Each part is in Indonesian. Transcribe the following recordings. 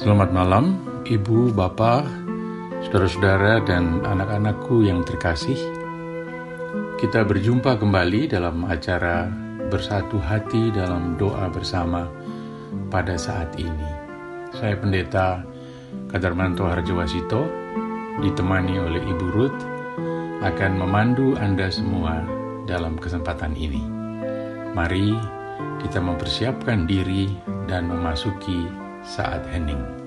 Selamat malam, Ibu, Bapak, saudara-saudara, dan anak-anakku yang terkasih. Kita berjumpa kembali dalam acara Bersatu Hati dalam Doa Bersama pada saat ini. Saya Pendeta Kadarmanto Harjawasito, ditemani oleh Ibu Ruth, akan memandu Anda semua dalam kesempatan ini. Mari kita mempersiapkan diri dan memasuki saat hening.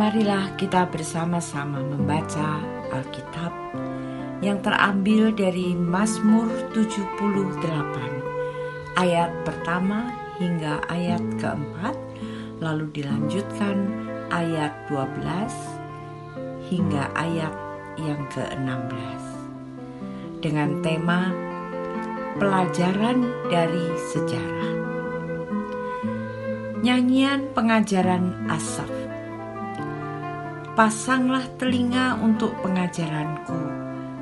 Marilah kita bersama-sama membaca Alkitab yang terambil dari Mazmur 78 ayat pertama hingga ayat keempat lalu dilanjutkan ayat 12 hingga ayat yang ke-16 dengan tema pelajaran dari sejarah. Nyanyian pengajaran Asaf. Pasanglah telinga untuk pengajaranku,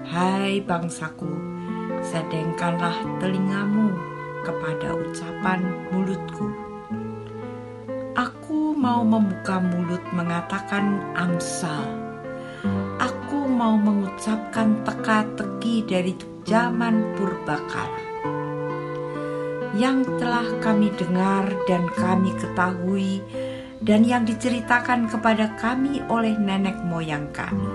hai bangsaku, sedengkanlah telingamu kepada ucapan mulutku. Aku mau membuka mulut mengatakan amsal. Aku mau mengucapkan teka-teki dari zaman purbakala. Yang telah kami dengar dan kami ketahui dan yang diceritakan kepada kami oleh nenek moyang kami.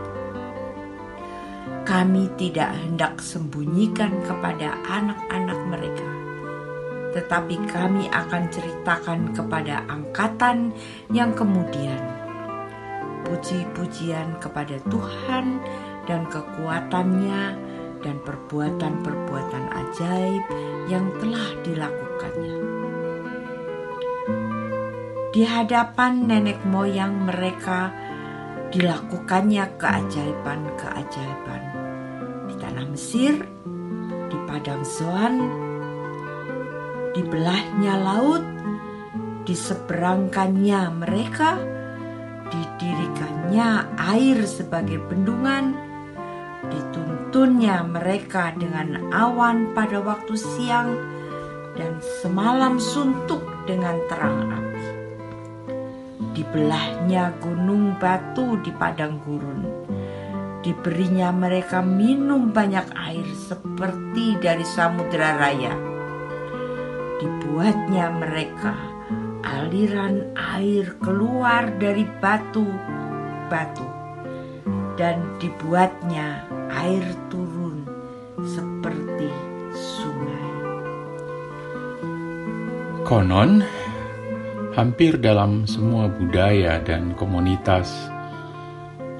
Kami tidak hendak sembunyikan kepada anak-anak mereka tetapi kami akan ceritakan kepada angkatan yang kemudian. Puji-pujian kepada Tuhan dan kekuatannya dan perbuatan-perbuatan ajaib yang telah dilakukannya. Di hadapan nenek moyang mereka dilakukannya keajaiban-keajaiban di tanah Mesir, di padang Zoan, dibelahnya laut, diseberangkannya mereka, didirikannya air sebagai bendungan, dituntunnya mereka dengan awan pada waktu siang, dan semalam suntuk dengan terang. Dibelahnya gunung batu di padang gurun, diberinya mereka minum banyak air seperti dari samudera raya. Dibuatnya mereka aliran air keluar dari batu-batu dan dibuatnya air turun seperti sungai. Konon, hampir dalam semua budaya dan komunitas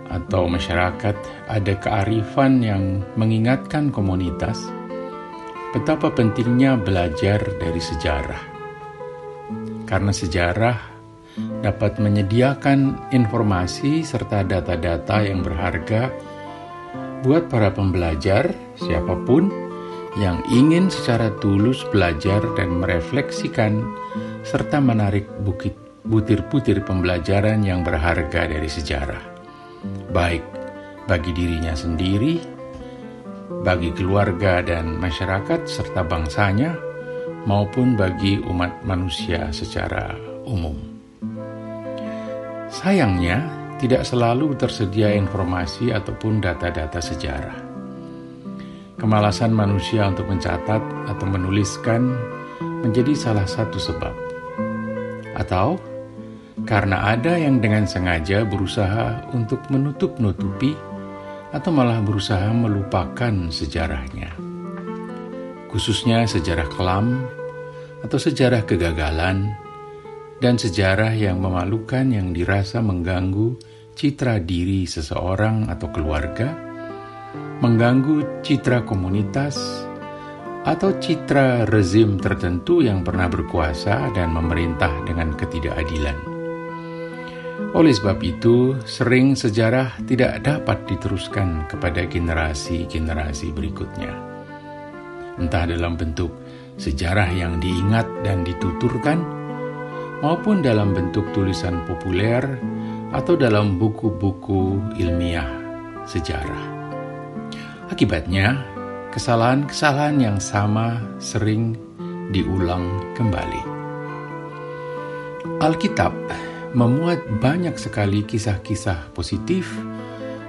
atau masyarakat ada kearifan yang mengingatkan komunitas betapa pentingnya belajar dari sejarah. Karena sejarah dapat menyediakan informasi serta data-data yang berharga buat para pembelajar siapa pun yang ingin secara tulus belajar dan merefleksikan serta menarik bukit butir-butir pembelajaran yang berharga dari sejarah. Baik bagi dirinya sendiri bagi keluarga dan masyarakat serta bangsanya, maupun bagi umat manusia secara umum. Sayangnya, tidak selalu tersedia informasi ataupun data-data sejarah. Kemalasan manusia untuk mencatat atau menuliskan menjadi salah satu sebab, atau karena ada yang dengan sengaja berusaha untuk menutup-nutupi atau malah berusaha melupakan sejarahnya, khususnya sejarah kelam atau sejarah kegagalan dan sejarah yang memalukan yang dirasa mengganggu citra diri seseorang atau keluarga, mengganggu citra komunitas, atau citra rezim tertentu yang pernah berkuasa dan memerintah dengan ketidakadilan. Oleh sebab itu, sering sejarah tidak dapat diteruskan kepada generasi-generasi berikutnya. Entah dalam bentuk sejarah yang diingat dan dituturkan, maupun dalam bentuk tulisan populer atau dalam buku-buku ilmiah sejarah. Akibatnya, kesalahan-kesalahan yang sama sering diulang kembali. Alkitab memuat banyak sekali kisah-kisah positif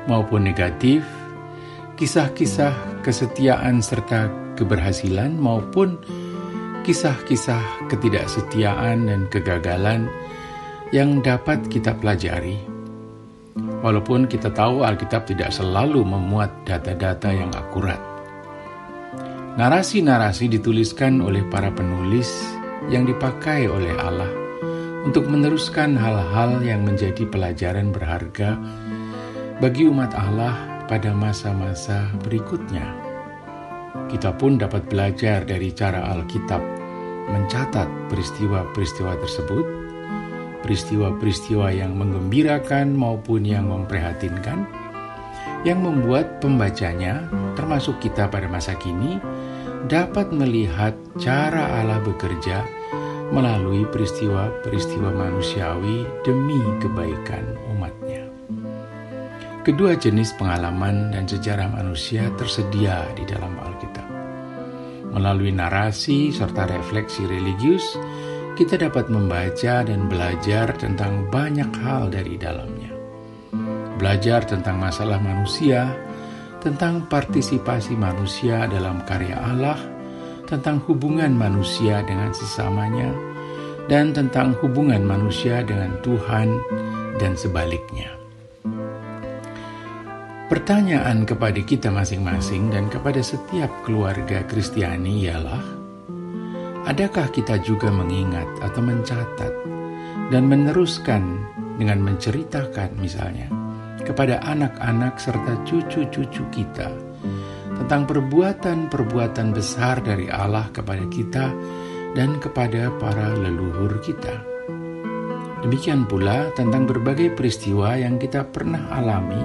maupun negatif, kisah-kisah kesetiaan serta keberhasilan maupun kisah-kisah ketidaksetiaan dan kegagalan yang dapat kita pelajari. Walaupun kita tahu Alkitab tidak selalu memuat data-data yang akurat. Narasi-narasi dituliskan oleh para penulis yang dipakai oleh Allah untuk meneruskan hal-hal yang menjadi pelajaran berharga bagi umat Allah pada masa-masa berikutnya. Kita pun dapat belajar dari cara Alkitab mencatat peristiwa-peristiwa tersebut, peristiwa-peristiwa yang menggembirakan maupun yang memprihatinkan, yang membuat pembacanya, termasuk kita pada masa kini, dapat melihat cara Allah bekerja melalui peristiwa-peristiwa manusiawi demi kebaikan umatnya. Kedua jenis pengalaman dan sejarah manusia tersedia di dalam Alkitab. Melalui narasi serta refleksi religius, kita dapat membaca dan belajar tentang banyak hal dari dalamnya. Belajar tentang masalah manusia, tentang partisipasi manusia dalam karya Allah, tentang hubungan manusia dengan sesamanya, dan tentang hubungan manusia dengan Tuhan dan sebaliknya. Pertanyaan kepada kita masing-masing dan kepada setiap keluarga Kristiani ialah, adakah kita juga mengingat atau mencatat dan meneruskan dengan menceritakan misalnya kepada anak-anak serta cucu-cucu kita tentang perbuatan-perbuatan besar dari Allah kepada kita dan kepada para leluhur kita. Demikian pula tentang berbagai peristiwa yang kita pernah alami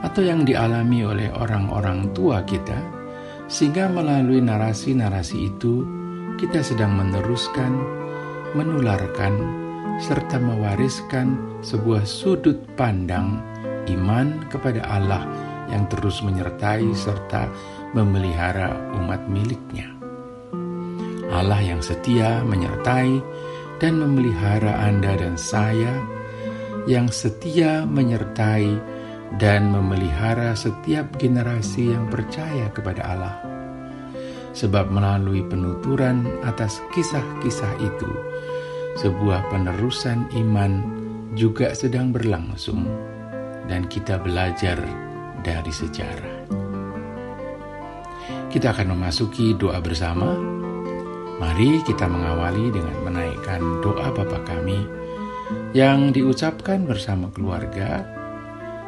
atau yang dialami oleh orang-orang tua kita, sehingga melalui narasi-narasi itu kita sedang meneruskan, menularkan, serta mewariskan sebuah sudut pandang iman kepada Allah yang terus menyertai serta memelihara umat miliknya. Allah yang setia menyertai dan memelihara Anda dan saya, yang setia menyertai dan memelihara setiap generasi yang percaya kepada Allah. Sebab melalui penuturan atas kisah-kisah itu, sebuah penerusan iman juga sedang berlangsung dan kita belajar dari sejarah. Kita akan memasuki doa bersama. Mari kita mengawali dengan menaikkan doa Bapa kami yang diucapkan bersama keluarga.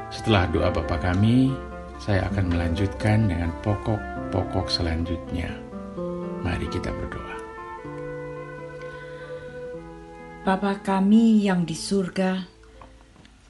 Setelah doa Bapa kami, saya akan melanjutkan dengan pokok-pokok selanjutnya. Mari kita berdoa. Bapa kami yang di surga,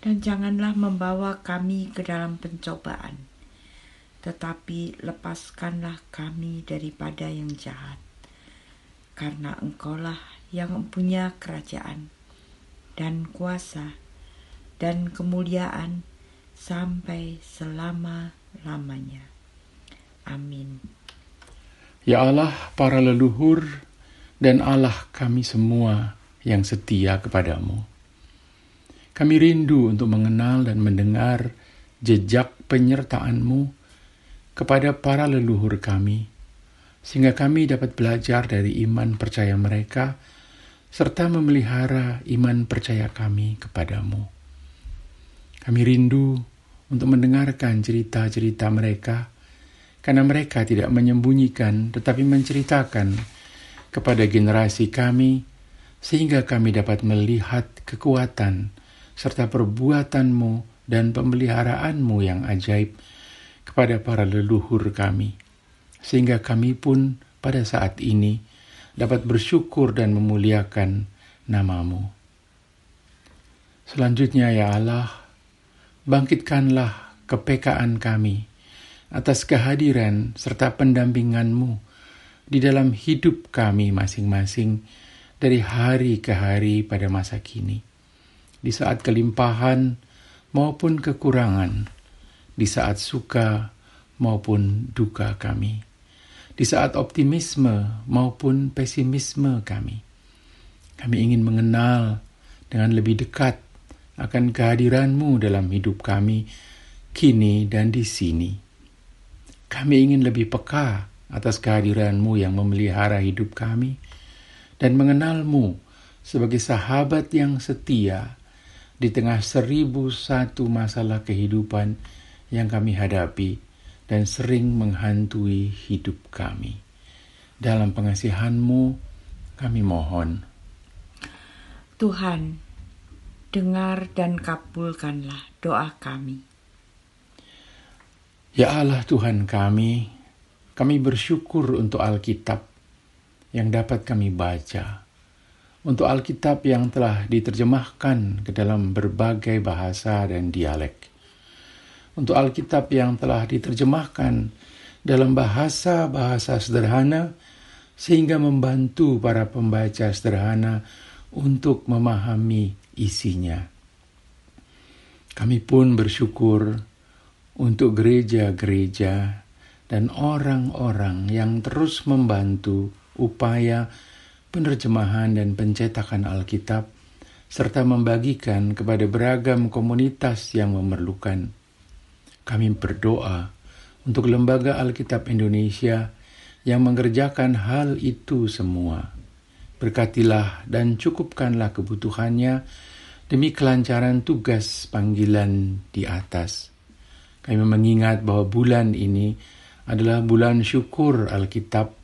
dan janganlah membawa kami ke dalam pencobaan, tetapi lepaskanlah kami daripada yang jahat, karena Engkaulah yang mempunyai kerajaan dan kuasa dan kemuliaan sampai selama-lamanya. Amin. Ya Allah, para leluhur dan Allah kami semua yang setia kepadamu. Kami rindu untuk mengenal dan mendengar jejak penyertaan-Mu kepada para leluhur kami, sehingga kami dapat belajar dari iman percaya mereka serta memelihara iman percaya kami kepadamu. Kami rindu untuk mendengarkan cerita-cerita mereka, karena mereka tidak menyembunyikan tetapi menceritakan kepada generasi kami, sehingga kami dapat melihat kekuatan serta perbuatanmu dan pemeliharaanmu yang ajaib kepada para leluhur kami, sehingga kami pun pada saat ini dapat bersyukur dan memuliakan namamu. Selanjutnya ya Allah, bangkitkanlah kepekaan kami atas kehadiran serta pendampinganmu di dalam hidup kami masing-masing dari hari ke hari pada masa kini. Di saat kelimpahan maupun kekurangan, di saat suka maupun duka kami, di saat optimisme maupun pesimisme kami. Kami ingin mengenal dengan lebih dekat akan kehadiranmu dalam hidup kami kini dan di sini. Kami ingin lebih peka atas kehadiranmu yang memelihara hidup kami dan mengenalmu sebagai sahabat yang setia di tengah seribu satu masalah kehidupan yang kami hadapi dan sering menghantui hidup kami. Dalam pengasihanmu kami mohon. Tuhan, dengar dan kabulkanlah doa kami. Ya Allah Tuhan kami, kami bersyukur untuk Alkitab yang dapat kami baca, untuk Alkitab yang telah diterjemahkan ke dalam berbagai bahasa dan dialek, untuk Alkitab yang telah diterjemahkan dalam bahasa-bahasa sederhana sehingga membantu para pembaca sederhana untuk memahami isinya. Kami pun bersyukur untuk gereja-gereja dan orang-orang yang terus membantu upaya penerjemahan dan pencetakan Alkitab, serta membagikan kepada beragam komunitas yang memerlukan. Kami berdoa untuk Lembaga Alkitab Indonesia yang mengerjakan hal itu semua. Berkatilah dan cukupkanlah kebutuhannya demi kelancaran tugas panggilan di atas. Kami mengingat bahwa bulan ini adalah bulan syukur Alkitab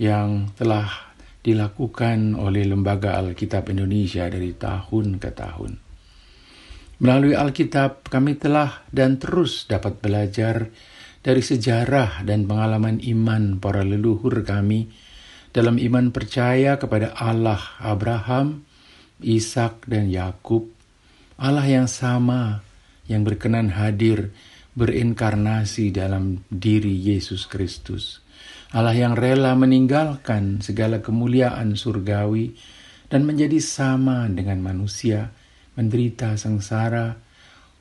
yang telah dilakukan oleh Lembaga Alkitab Indonesia dari tahun ke tahun. Melalui Alkitab, kami telah dan terus dapat belajar dari sejarah dan pengalaman iman para leluhur kami dalam iman percaya kepada Allah Abraham, Ishak dan Yakub, Allah yang sama yang berkenan hadir berinkarnasi dalam diri Yesus Kristus. Allah yang rela meninggalkan segala kemuliaan surgawi dan menjadi sama dengan manusia, menderita sengsara,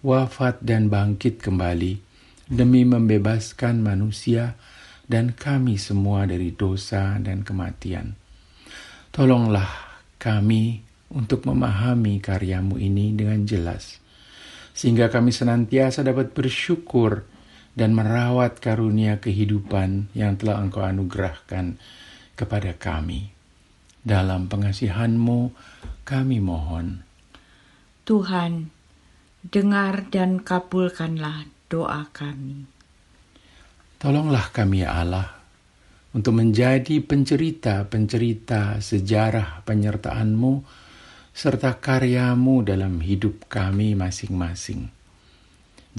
wafat dan bangkit kembali demi membebaskan manusia dan kami semua dari dosa dan kematian. Tolonglah kami untuk memahami karyamu ini dengan jelas, sehingga kami senantiasa dapat bersyukur dan merawat karunia kehidupan yang telah Engkau anugerahkan kepada kami. Dalam pengasihanmu kami mohon. Tuhan, dengar dan kabulkanlah doa kami. Tolonglah kami ya Allah untuk menjadi pencerita-pencerita sejarah penyertaan-Mu serta karyamu dalam hidup kami masing-masing.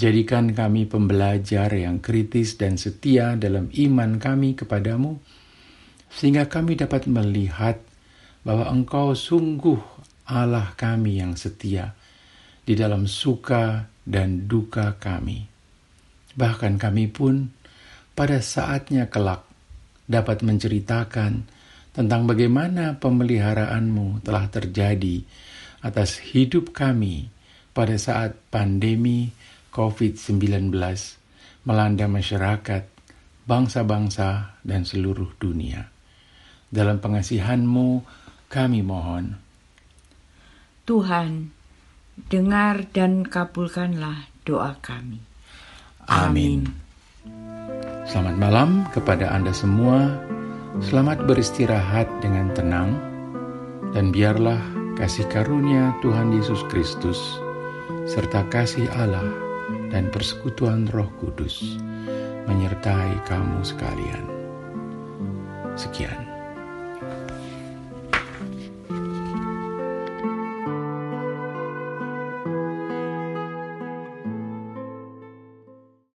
Jadikan kami pembelajar yang kritis dan setia dalam iman kami kepadamu, sehingga kami dapat melihat bahwa Engkau sungguh Allah kami yang setia di dalam suka dan duka kami. Bahkan kami pun pada saatnya kelak dapat menceritakan tentang bagaimana pemeliharaanmu telah terjadi atas hidup kami pada saat pandemi COVID-19 melanda masyarakat, bangsa-bangsa, dan seluruh dunia. Dalam pengasihanmu kami mohon. Tuhan, dengar dan kabulkanlah doa kami. Amin. Amin. Selamat malam kepada Anda semua. Selamat beristirahat dengan tenang, dan biarlah kasih karunia Tuhan Yesus Kristus serta kasih Allah dan persekutuan Roh Kudus menyertai kamu sekalian. Sekian.